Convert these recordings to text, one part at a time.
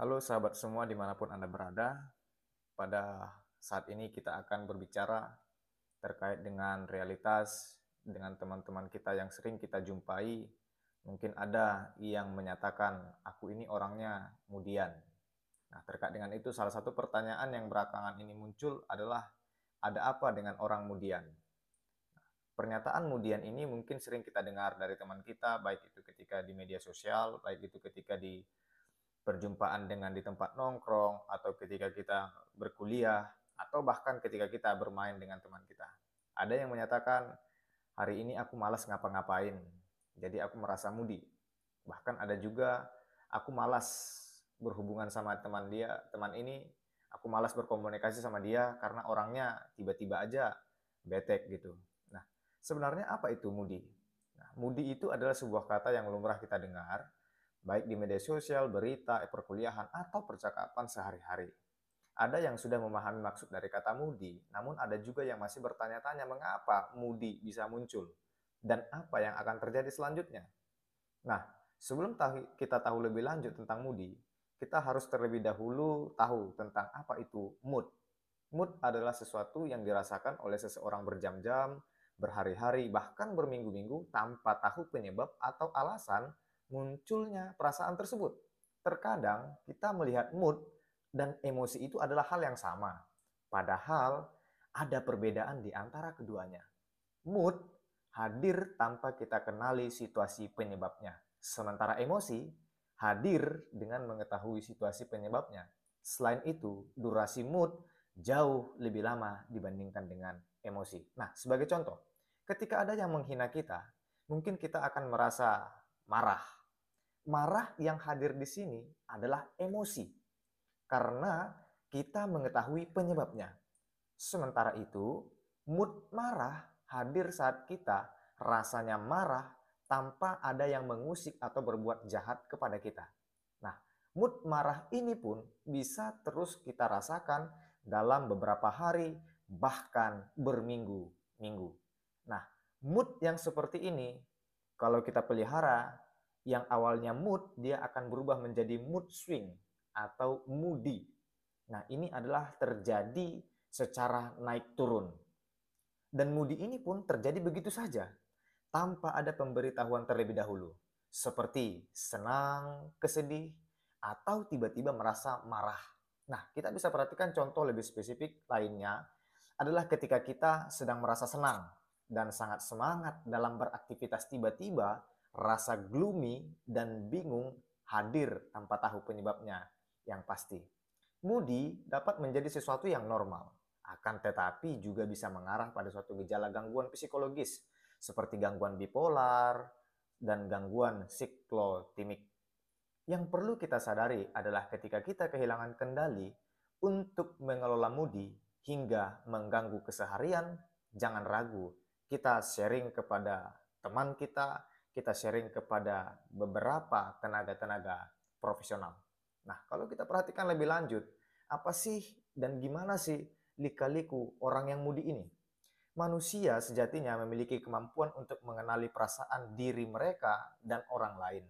Halo sahabat semua di mana pun Anda berada, pada saat ini kita akan berbicara terkait dengan realitas dengan teman-teman kita yang sering kita jumpai. Mungkin ada yang menyatakan, aku ini orangnya mudian. Nah, terkait dengan itu salah satu pertanyaan yang belakangan ini muncul adalah, ada apa dengan orang mudian? pernyataan mudian ini mungkin sering kita dengar dari teman kita, baik itu ketika di media sosial, baik itu ketika di perjumpaan dengan di tempat nongkrong, atau ketika kita berkuliah, atau bahkan ketika kita bermain dengan teman kita. Ada yang menyatakan, hari ini aku malas ngapa-ngapain, jadi aku merasa mudi. Bahkan ada juga, aku malas berhubungan sama teman dia, teman ini, aku malas berkomunikasi sama dia karena orangnya tiba-tiba aja betek gitu. Nah, sebenarnya apa itu mudi? Nah, mudi itu adalah sebuah kata yang lumrah kita dengar, baik di media sosial, berita, perkuliahan, atau percakapan sehari-hari. Ada yang sudah memahami maksud dari kata mudi, namun ada juga yang masih bertanya-tanya mengapa mudi bisa muncul dan apa yang akan terjadi selanjutnya. Nah, sebelum kita tahu lebih lanjut tentang mudi, kita harus terlebih dahulu tahu tentang apa itu mood. Mood adalah sesuatu yang dirasakan oleh seseorang berjam-jam, berhari-hari, bahkan berminggu-minggu tanpa tahu penyebab atau alasan munculnya perasaan tersebut. Terkadang kita melihat mood dan emosi itu adalah hal yang sama. Padahal ada perbedaan di antara keduanya. Mood hadir tanpa kita kenali situasi penyebabnya. Sementara emosi hadir dengan mengetahui situasi penyebabnya. Selain itu, durasi mood jauh lebih lama dibandingkan dengan emosi. Nah, sebagai contoh, ketika ada yang menghina kita, mungkin kita akan merasa marah, marah yang hadir di sini adalah emosi. Karena kita mengetahui penyebabnya. Sementara itu, mood marah hadir saat kita rasanya marah tanpa ada yang mengusik atau berbuat jahat kepada kita. Nah, mood marah ini pun bisa terus kita rasakan dalam beberapa hari, bahkan berminggu-minggu. Nah, mood yang seperti ini, kalau kita pelihara, yang awalnya mood, dia akan berubah menjadi mood swing atau moody. Nah, ini adalah terjadi secara naik turun. Dan moody ini pun terjadi begitu saja, tanpa ada pemberitahuan terlebih dahulu. Seperti senang, kesedih, atau tiba-tiba merasa marah. Nah, kita bisa perhatikan contoh lebih spesifik lainnya adalah ketika kita sedang merasa senang dan sangat semangat dalam beraktivitas tiba-tiba rasa gloomy dan bingung hadir tanpa tahu penyebabnya yang pasti. Moody dapat menjadi sesuatu yang normal, akan tetapi juga bisa mengarah pada suatu gejala gangguan psikologis seperti gangguan bipolar dan gangguan siklotimik. Yang perlu kita sadari adalah ketika kita kehilangan kendali untuk mengelola moody hingga mengganggu keseharian, jangan ragu kita sharing kepada teman kita, kita sharing kepada beberapa tenaga-tenaga profesional. Nah, kalau kita perhatikan lebih lanjut, apa sih dan gimana sih lika-liku orang yang mudi ini? Manusia sejatinya memiliki kemampuan untuk mengenali perasaan diri mereka dan orang lain,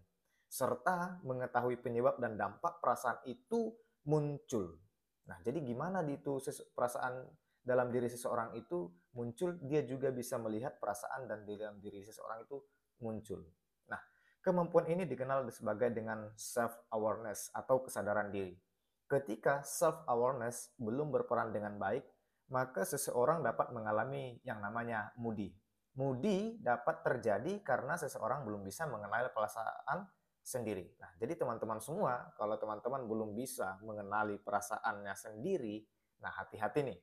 serta mengetahui penyebab dan dampak perasaan itu muncul. Nah, jadi gimana itu perasaan dalam diri seseorang itu muncul, dia juga bisa melihat perasaan dan dalam diri seseorang itu muncul. Nah, kemampuan ini dikenal sebagai dengan self-awareness atau kesadaran diri. Ketika self-awareness belum berperan dengan baik, maka seseorang dapat mengalami yang namanya moody. Moody dapat terjadi karena seseorang belum bisa mengenali perasaan sendiri. Nah, jadi teman-teman semua, kalau teman-teman belum bisa mengenali perasaannya sendiri, nah hati-hati nih.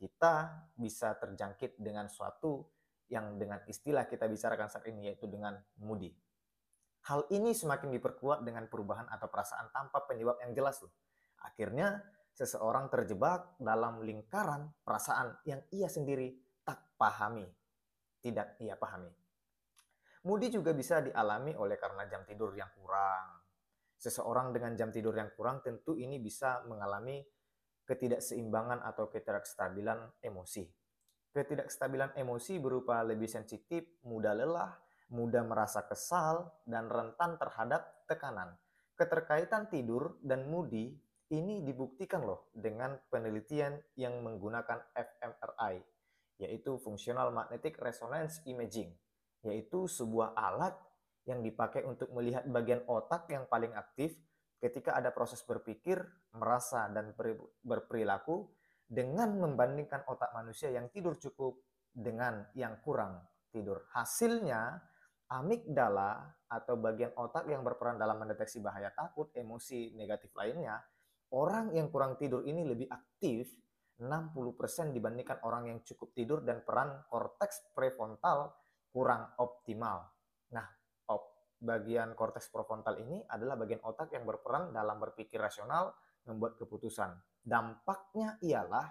Kita bisa terjangkit dengan suatu yang dengan istilah kita bicarakan saat ini yaitu dengan moody. Hal ini semakin diperkuat dengan perubahan atau perasaan tanpa penyebab yang jelas loh. Akhirnya seseorang terjebak dalam lingkaran perasaan yang ia sendiri tak pahami. Tidak ia pahami. Moody juga bisa dialami oleh karena jam tidur yang kurang. Seseorang dengan jam tidur yang kurang tentu ini bisa mengalami ketidakseimbangan atau ketidakstabilan emosi. Ketidakstabilan emosi berupa lebih sensitif, mudah lelah, mudah merasa kesal, dan rentan terhadap tekanan. keterkaitan tidur dan moody ini dibuktikan loh dengan penelitian yang menggunakan fMRI, yaitu Functional Magnetic Resonance Imaging, yaitu sebuah alat yang dipakai untuk melihat bagian otak yang paling aktif ketika ada proses berpikir, merasa, dan berperilaku dengan membandingkan otak manusia yang tidur cukup dengan yang kurang tidur. Hasilnya, amigdala atau bagian otak yang berperan dalam mendeteksi bahaya takut, emosi negatif lainnya, orang yang kurang tidur ini lebih aktif 60% dibandingkan orang yang cukup tidur dan peran korteks prefrontal kurang optimal. Nah, bagian korteks prefrontal ini adalah bagian otak yang berperan dalam berpikir rasional, membuat keputusan. Dampaknya ialah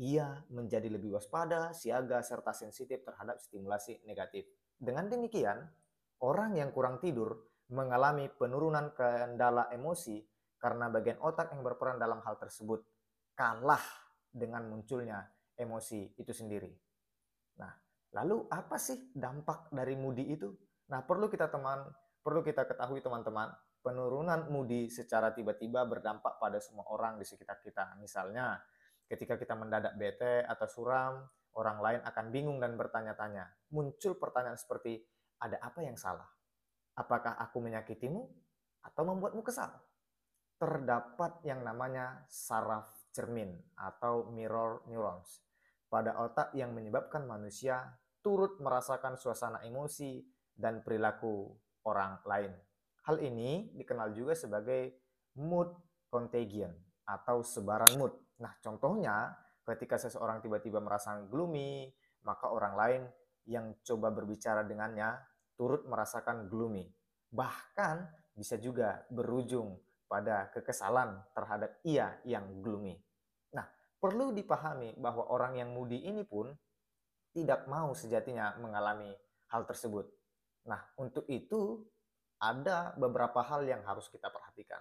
ia menjadi lebih waspada, siaga, serta sensitif terhadap stimulasi negatif. Dengan demikian, orang yang kurang tidur mengalami penurunan kendala emosi karena bagian otak yang berperan dalam hal tersebut kalah dengan munculnya emosi itu sendiri. Nah, lalu apa sih dampak dari moody itu? Nah, perlu kita teman, perlu kita ketahui teman-teman, penurunan moody secara tiba-tiba berdampak pada semua orang di sekitar kita. Misalnya, ketika kita mendadak bete atau suram, orang lain akan bingung dan bertanya-tanya. Muncul pertanyaan seperti, ada apa yang salah? Apakah aku menyakitimu atau membuatmu kesal? Terdapat yang namanya saraf cermin atau mirror neurons pada otak yang menyebabkan manusia turut merasakan suasana emosi dan perilaku orang lain. Hal ini dikenal juga sebagai mood contagion atau sebaran mood. Nah, contohnya ketika seseorang tiba-tiba merasa gloomy, maka orang lain yang coba berbicara dengannya turut merasakan gloomy. Bahkan bisa juga berujung pada kekesalan terhadap ia yang gloomy. Nah, perlu dipahami bahwa orang yang moody ini pun tidak mau sejatinya mengalami hal tersebut. Nah, untuk itu ada beberapa hal yang harus kita perhatikan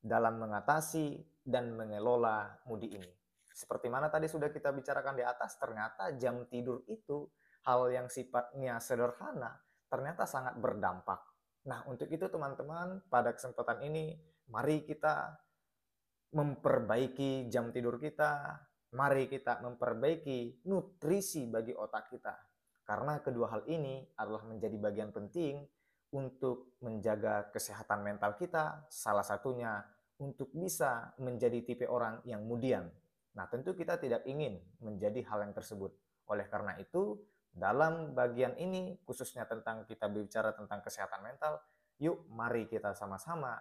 dalam mengatasi dan mengelola moody ini. Seperti mana tadi sudah kita bicarakan di atas, ternyata jam tidur itu hal yang sifatnya sederhana, ternyata sangat berdampak. Nah, untuk itu teman-teman, pada kesempatan ini mari kita memperbaiki jam tidur kita, mari kita memperbaiki nutrisi bagi otak kita. Karena kedua hal ini adalah menjadi bagian penting untuk menjaga kesehatan mental kita, salah satunya untuk bisa menjadi tipe orang yang mudian. Nah, tentu kita tidak ingin menjadi hal yang tersebut. Oleh karena itu, dalam bagian ini, khususnya tentang kita bicara tentang kesehatan mental, yuk mari kita sama-sama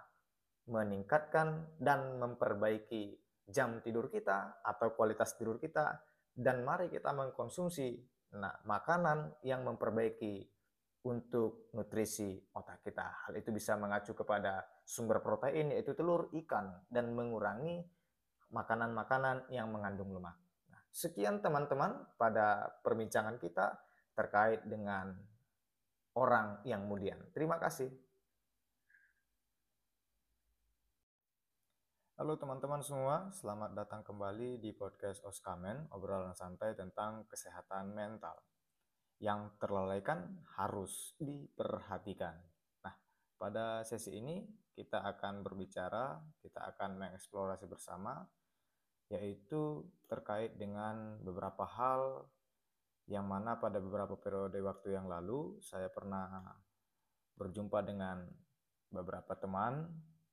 meningkatkan dan memperbaiki jam tidur kita atau kualitas tidur kita, dan mari kita mengkonsumsi nah, makanan yang memperbaiki untuk nutrisi otak kita. Hal itu bisa mengacu kepada sumber protein yaitu telur, ikan, dan mengurangi makanan-makanan yang mengandung lemak. Sekian teman-teman pada perbincangan kita terkait dengan orang yang kemudian. Terima kasih. Halo teman-teman semua, selamat datang kembali di podcast Oskamen, obrolan santai tentang kesehatan mental. Yang terlalaikan harus diperhatikan. Nah, pada sesi ini kita akan berbicara, kita akan mengeksplorasi bersama yaitu terkait dengan beberapa hal yang mana pada beberapa periode waktu yang lalu saya pernah berjumpa dengan beberapa teman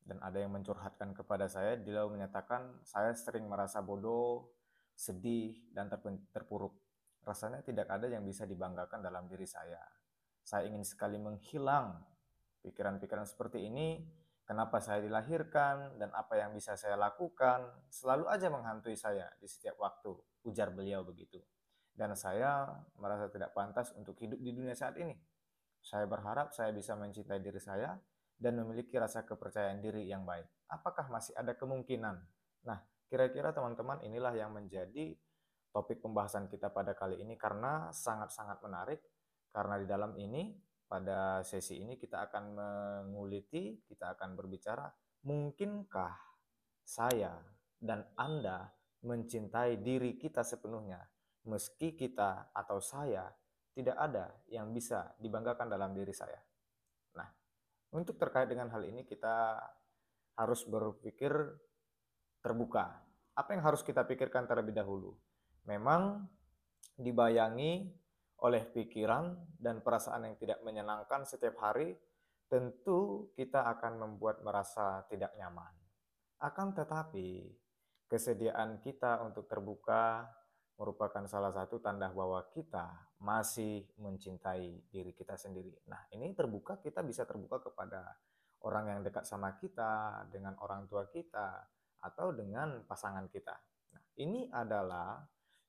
dan ada yang mencurhatkan kepada saya dia menyatakan saya sering merasa bodoh, sedih dan terpuruk. Rasanya tidak ada yang bisa dibanggakan dalam diri saya. Saya ingin sekali menghilang pikiran-pikiran seperti ini Kenapa saya dilahirkan dan apa yang bisa saya lakukan selalu aja menghantui saya di setiap waktu, ujar beliau begitu. Dan saya merasa tidak pantas untuk hidup di dunia saat ini. Saya berharap saya bisa mencintai diri saya dan memiliki rasa kepercayaan diri yang baik. Apakah masih ada kemungkinan? Nah, kira-kira teman-teman inilah yang menjadi topik pembahasan kita pada kali ini karena sangat-sangat menarik karena di dalam ini pada sesi ini kita akan menguliti, kita akan berbicara, mungkinkah saya dan Anda mencintai diri kita sepenuhnya, meski kita atau saya tidak ada yang bisa dibanggakan dalam diri saya. Nah, untuk terkait dengan hal ini kita harus berpikir terbuka. Apa yang harus kita pikirkan terlebih dahulu? Memang dibayangi oleh pikiran dan perasaan yang tidak menyenangkan setiap hari, tentu kita akan membuat merasa tidak nyaman. Akan tetapi, kesediaan kita untuk terbuka merupakan salah satu tanda bahwa kita masih mencintai diri kita sendiri. Nah, ini terbuka, kita bisa terbuka kepada orang yang dekat sama kita, dengan orang tua kita, atau dengan pasangan kita. Nah, ini adalah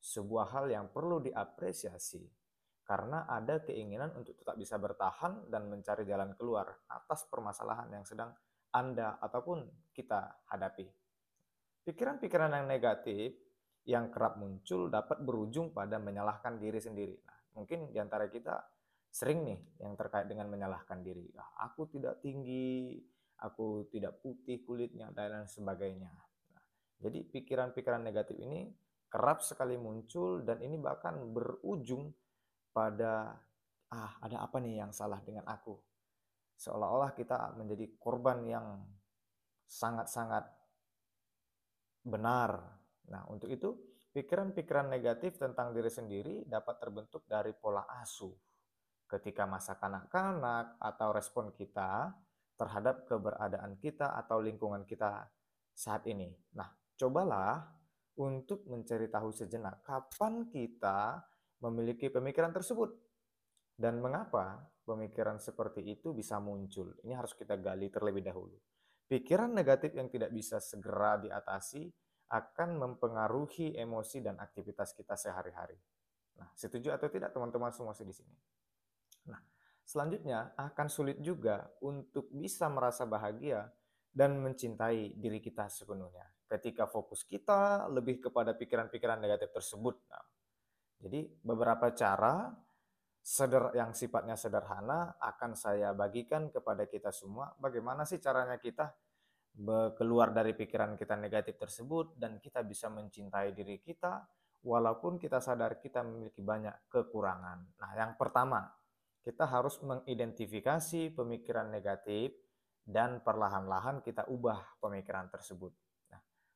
sebuah hal yang perlu diapresiasi karena ada keinginan untuk tetap bisa bertahan dan mencari jalan keluar atas permasalahan yang sedang Anda ataupun kita hadapi. Pikiran-pikiran yang negatif yang kerap muncul dapat berujung pada menyalahkan diri sendiri. Nah, mungkin di antara kita sering nih yang terkait dengan menyalahkan diri. Ah, aku tidak tinggi, aku tidak putih kulitnya dan lain sebagainya. Nah, jadi pikiran-pikiran negatif ini kerap sekali muncul dan ini bahkan berujung pada ah ada apa nih yang salah dengan aku. Seolah-olah kita menjadi korban yang sangat-sangat benar. Nah, untuk itu pikiran-pikiran negatif tentang diri sendiri dapat terbentuk dari pola asuh ketika masa kanak-kanak atau respon kita terhadap keberadaan kita atau lingkungan kita saat ini. Nah, cobalah untuk mencari tahu sejenak kapan kita memiliki pemikiran tersebut dan mengapa pemikiran seperti itu bisa muncul. Ini harus kita gali terlebih dahulu. Pikiran negatif yang tidak bisa segera diatasi akan mempengaruhi emosi dan aktivitas kita sehari-hari. Nah, setuju atau tidak teman-teman semua di sini? Nah, selanjutnya akan sulit juga untuk bisa merasa bahagia dan mencintai diri kita sepenuhnya. Ketika fokus kita lebih kepada pikiran-pikiran negatif tersebut. Nah, jadi beberapa cara seder yang sifatnya sederhana akan saya bagikan kepada kita semua. Bagaimana sih caranya kita keluar dari pikiran kita negatif tersebut dan kita bisa mencintai diri kita walaupun kita sadar kita memiliki banyak kekurangan. Nah, yang pertama, kita harus mengidentifikasi pemikiran negatif dan perlahan-lahan kita ubah pemikiran tersebut.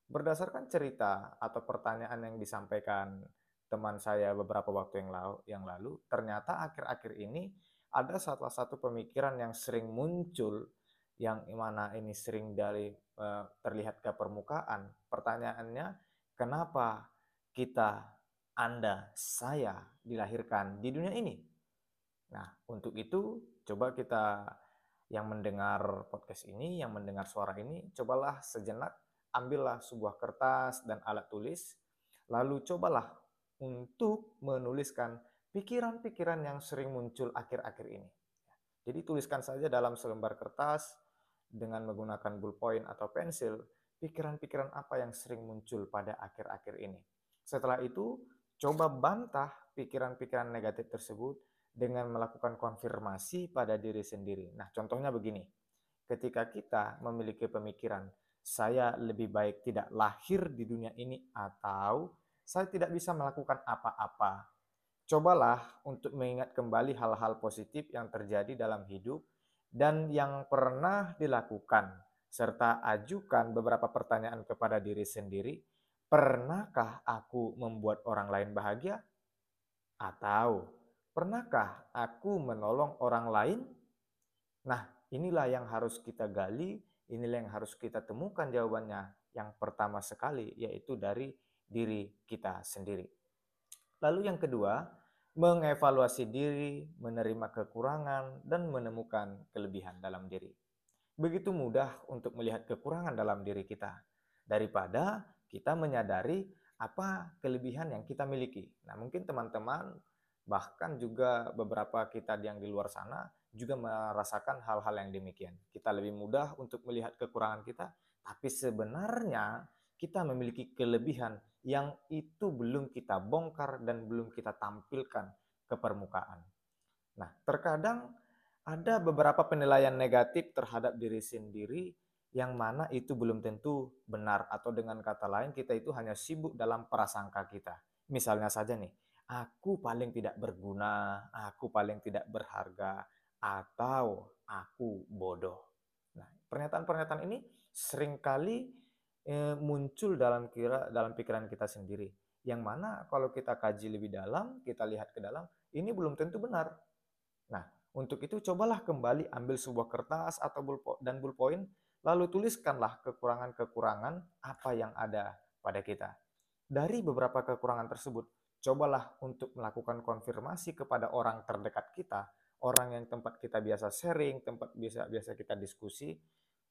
Berdasarkan cerita atau pertanyaan yang disampaikan teman saya beberapa waktu yang lalu, yang lalu ternyata akhir-akhir ini ada salah satu pemikiran yang sering muncul yang mana ini sering dari uh, terlihat ke permukaan. Pertanyaannya, kenapa kita, Anda, saya dilahirkan di dunia ini? Nah, untuk itu coba kita yang mendengar podcast ini, yang mendengar suara ini, cobalah sejenak ambillah sebuah kertas dan alat tulis, lalu cobalah untuk menuliskan pikiran-pikiran yang sering muncul akhir-akhir ini. Jadi tuliskan saja dalam selembar kertas, dengan menggunakan ballpoint atau pensil, pikiran-pikiran apa yang sering muncul pada akhir-akhir ini. Setelah itu, coba bantah pikiran-pikiran negatif tersebut dengan melakukan konfirmasi pada diri sendiri. Nah, contohnya begini. Ketika kita memiliki pemikiran, saya lebih baik tidak lahir di dunia ini atau saya tidak bisa melakukan apa-apa. Cobalah untuk mengingat kembali hal-hal positif yang terjadi dalam hidup dan yang pernah dilakukan, serta ajukan beberapa pertanyaan kepada diri sendiri. Pernahkah aku membuat orang lain bahagia? Atau pernahkah aku menolong orang lain? Nah, inilah yang harus kita gali, inilah yang harus kita temukan jawabannya. Yang pertama sekali yaitu dari diri kita sendiri. Lalu yang kedua, mengevaluasi diri, menerima kekurangan, dan menemukan kelebihan dalam diri. Begitu mudah untuk melihat kekurangan dalam diri kita daripada kita menyadari apa kelebihan yang kita miliki. Nah, mungkin teman-teman bahkan juga beberapa kita yang di luar sana juga merasakan hal-hal yang demikian. Kita lebih mudah untuk melihat kekurangan kita, tapi sebenarnya kita memiliki kelebihan yang itu belum kita bongkar dan belum kita tampilkan ke permukaan. Nah, terkadang ada beberapa penilaian negatif terhadap diri sendiri yang mana itu belum tentu benar atau dengan kata lain kita itu hanya sibuk dalam prasangka kita. Misalnya saja nih, aku paling tidak berguna, aku paling tidak berharga, atau aku bodoh. Nah, pernyataan-pernyataan ini sering kali eh, muncul dalam kira dalam pikiran kita sendiri. Yang mana kalau kita kaji lebih dalam, kita lihat ke dalam, ini belum tentu benar. Nah, untuk itu cobalah kembali ambil sebuah kertas atau bulpo, dan bullpoint, lalu tuliskanlah kekurangan-kekurangan apa yang ada pada kita. Dari beberapa kekurangan tersebut, cobalah untuk melakukan konfirmasi kepada orang terdekat kita, orang yang tempat kita biasa sharing, tempat biasa biasa kita diskusi,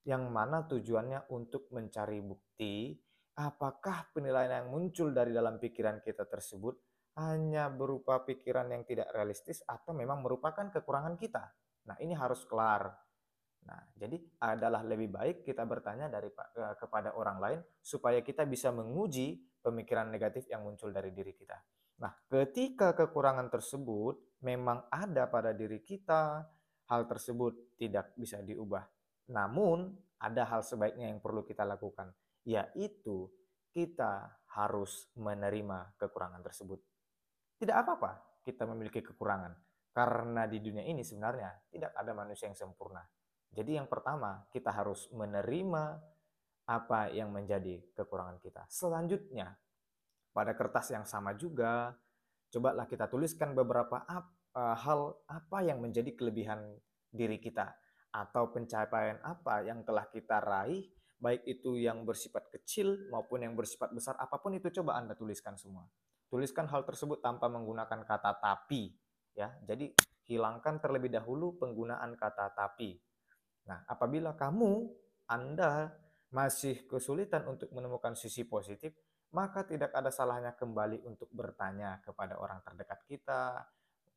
yang mana tujuannya untuk mencari bukti apakah penilaian yang muncul dari dalam pikiran kita tersebut hanya berupa pikiran yang tidak realistis atau memang merupakan kekurangan kita. Nah, ini harus kelar. Nah, jadi adalah lebih baik kita bertanya dari eh, kepada orang lain supaya kita bisa menguji pemikiran negatif yang muncul dari diri kita. Nah, ketika kekurangan tersebut memang ada pada diri kita, hal tersebut tidak bisa diubah. Namun, ada hal sebaiknya yang perlu kita lakukan, yaitu kita harus menerima kekurangan tersebut. Tidak apa-apa kita memiliki kekurangan, karena di dunia ini sebenarnya tidak ada manusia yang sempurna. Jadi yang pertama, kita harus menerima apa yang menjadi kekurangan kita. Selanjutnya, pada kertas yang sama juga, cobalah kita tuliskan beberapa ap, uh, hal apa yang menjadi kelebihan diri kita atau pencapaian apa yang telah kita raih, baik itu yang bersifat kecil maupun yang bersifat besar, apa pun itu coba Anda tuliskan semua. Tuliskan hal tersebut tanpa menggunakan kata tapi, ya. Jadi hilangkan terlebih dahulu penggunaan kata tapi. Nah, apabila kamu Anda masih kesulitan untuk menemukan sisi positif, maka tidak ada salahnya kembali untuk bertanya kepada orang terdekat kita,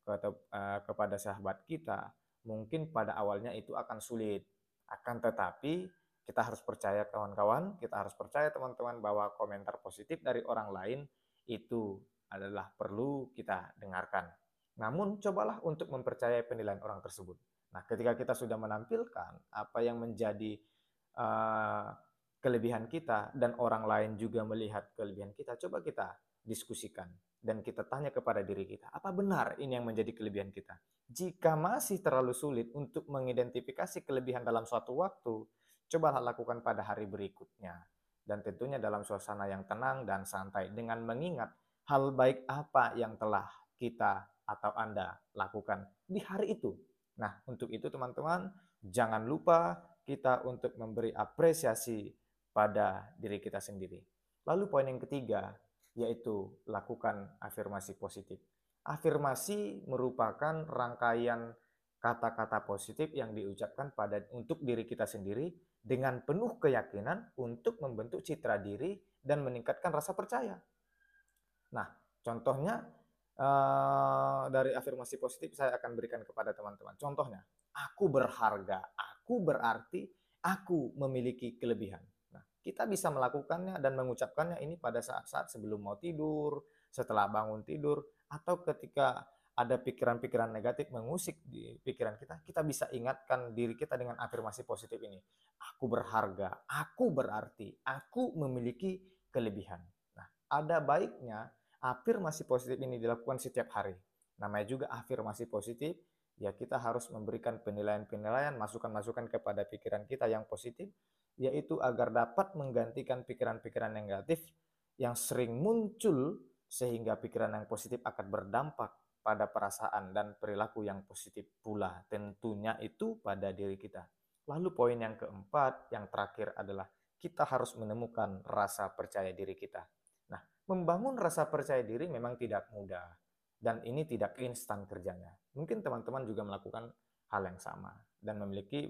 eh, kepada sahabat kita. Mungkin pada awalnya itu akan sulit, akan tetapi kita harus percaya kawan-kawan, kita harus percaya teman-teman bahwa komentar positif dari orang lain itu adalah perlu kita dengarkan. Namun cobalah untuk mempercayai penilaian orang tersebut. Nah, ketika kita sudah menampilkan apa yang menjadi uh, kelebihan kita dan orang lain juga melihat kelebihan kita, coba kita diskusikan dan kita tanya kepada diri kita, apa benar ini yang menjadi kelebihan kita? Jika masih terlalu sulit untuk mengidentifikasi kelebihan dalam suatu waktu, cobalah lakukan pada hari berikutnya. Dan tentunya dalam suasana yang tenang dan santai dengan mengingat hal baik apa yang telah kita atau Anda lakukan di hari itu. Nah, untuk itu teman-teman, jangan lupa kita untuk memberi apresiasi pada diri kita sendiri. Lalu poin yang ketiga, yaitu lakukan afirmasi positif. Afirmasi merupakan rangkaian kata-kata positif yang diucapkan pada untuk diri kita sendiri dengan penuh keyakinan untuk membentuk citra diri dan meningkatkan rasa percaya. Nah, contohnya uh, dari afirmasi positif saya akan berikan kepada teman-teman. Contohnya, aku berharga, aku berarti aku memiliki kelebihan. Kita bisa melakukannya dan mengucapkannya ini pada saat-saat sebelum mau tidur, setelah bangun tidur, atau ketika ada pikiran-pikiran negatif mengusik di pikiran kita, kita bisa ingatkan diri kita dengan afirmasi positif ini. Aku berharga, aku berarti, aku memiliki kelebihan. Nah, ada baiknya afirmasi positif ini dilakukan setiap hari. Namanya juga afirmasi positif, ya kita harus memberikan penilaian-penilaian, masukan-masukan kepada pikiran kita yang positif, yaitu agar dapat menggantikan pikiran-pikiran negatif yang sering muncul sehingga pikiran yang positif akan berdampak pada perasaan dan perilaku yang positif pula. Tentunya itu pada diri kita. Lalu poin yang keempat, yang terakhir adalah kita harus menemukan rasa percaya diri kita. Membangun rasa percaya diri memang tidak mudah dan ini tidak instan kerjanya. Mungkin teman-teman juga melakukan hal yang sama dan memiliki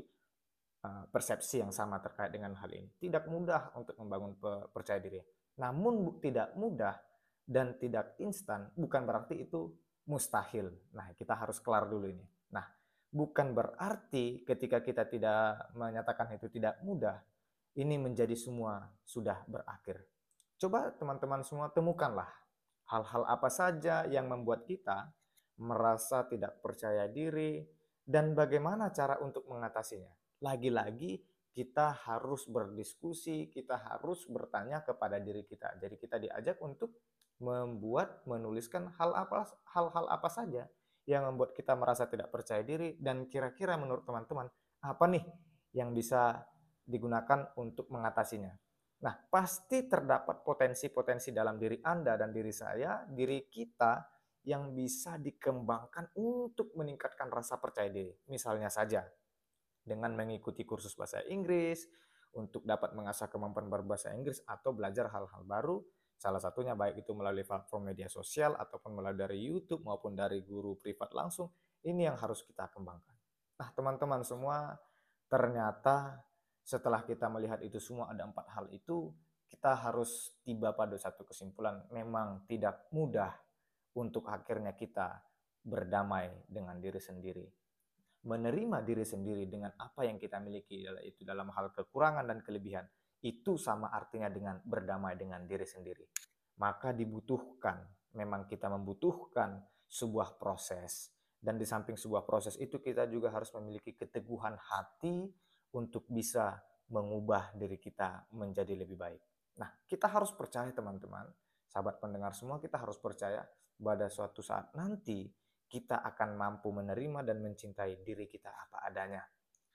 persepsi yang sama terkait dengan hal ini. Tidak mudah untuk membangun percaya diri. Namun tidak mudah dan tidak instan bukan berarti itu mustahil. Nah, kita harus kelar dulu ini. Nah, bukan berarti ketika kita tidak menyatakan itu tidak mudah, ini menjadi semua sudah berakhir. Coba teman-teman semua temukanlah hal-hal apa saja yang membuat kita merasa tidak percaya diri dan bagaimana cara untuk mengatasinya. Lagi-lagi kita harus berdiskusi, kita harus bertanya kepada diri kita. Jadi kita diajak untuk membuat, menuliskan hal apa hal-hal apa saja yang membuat kita merasa tidak percaya diri dan kira-kira menurut teman-teman apa nih yang bisa digunakan untuk mengatasinya. Nah, pasti terdapat potensi-potensi dalam diri Anda dan diri saya, diri kita yang bisa dikembangkan untuk meningkatkan rasa percaya diri. Misalnya saja, dengan mengikuti kursus bahasa Inggris, untuk dapat mengasah kemampuan berbahasa Inggris atau belajar hal-hal baru, salah satunya baik itu melalui platform media sosial ataupun melalui dari YouTube maupun dari guru privat langsung, ini yang harus kita kembangkan. Nah, teman-teman semua, ternyata setelah kita melihat itu semua ada empat hal itu, kita harus tiba pada satu kesimpulan, memang tidak mudah untuk akhirnya kita berdamai dengan diri sendiri menerima diri sendiri dengan apa yang kita miliki itu dalam hal kekurangan dan kelebihan itu sama artinya dengan berdamai dengan diri sendiri. Maka dibutuhkan, memang kita membutuhkan sebuah proses dan di samping sebuah proses itu kita juga harus memiliki keteguhan hati untuk bisa mengubah diri kita menjadi lebih baik. Nah, kita harus percaya teman-teman, sahabat pendengar semua kita harus percaya pada suatu saat nanti kita akan mampu menerima dan mencintai diri kita apa adanya.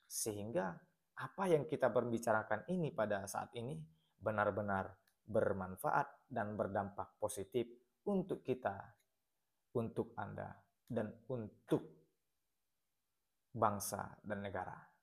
Sehingga apa yang kita berbicarakan ini pada saat ini benar-benar bermanfaat dan berdampak positif untuk kita, untuk Anda, dan untuk bangsa dan negara.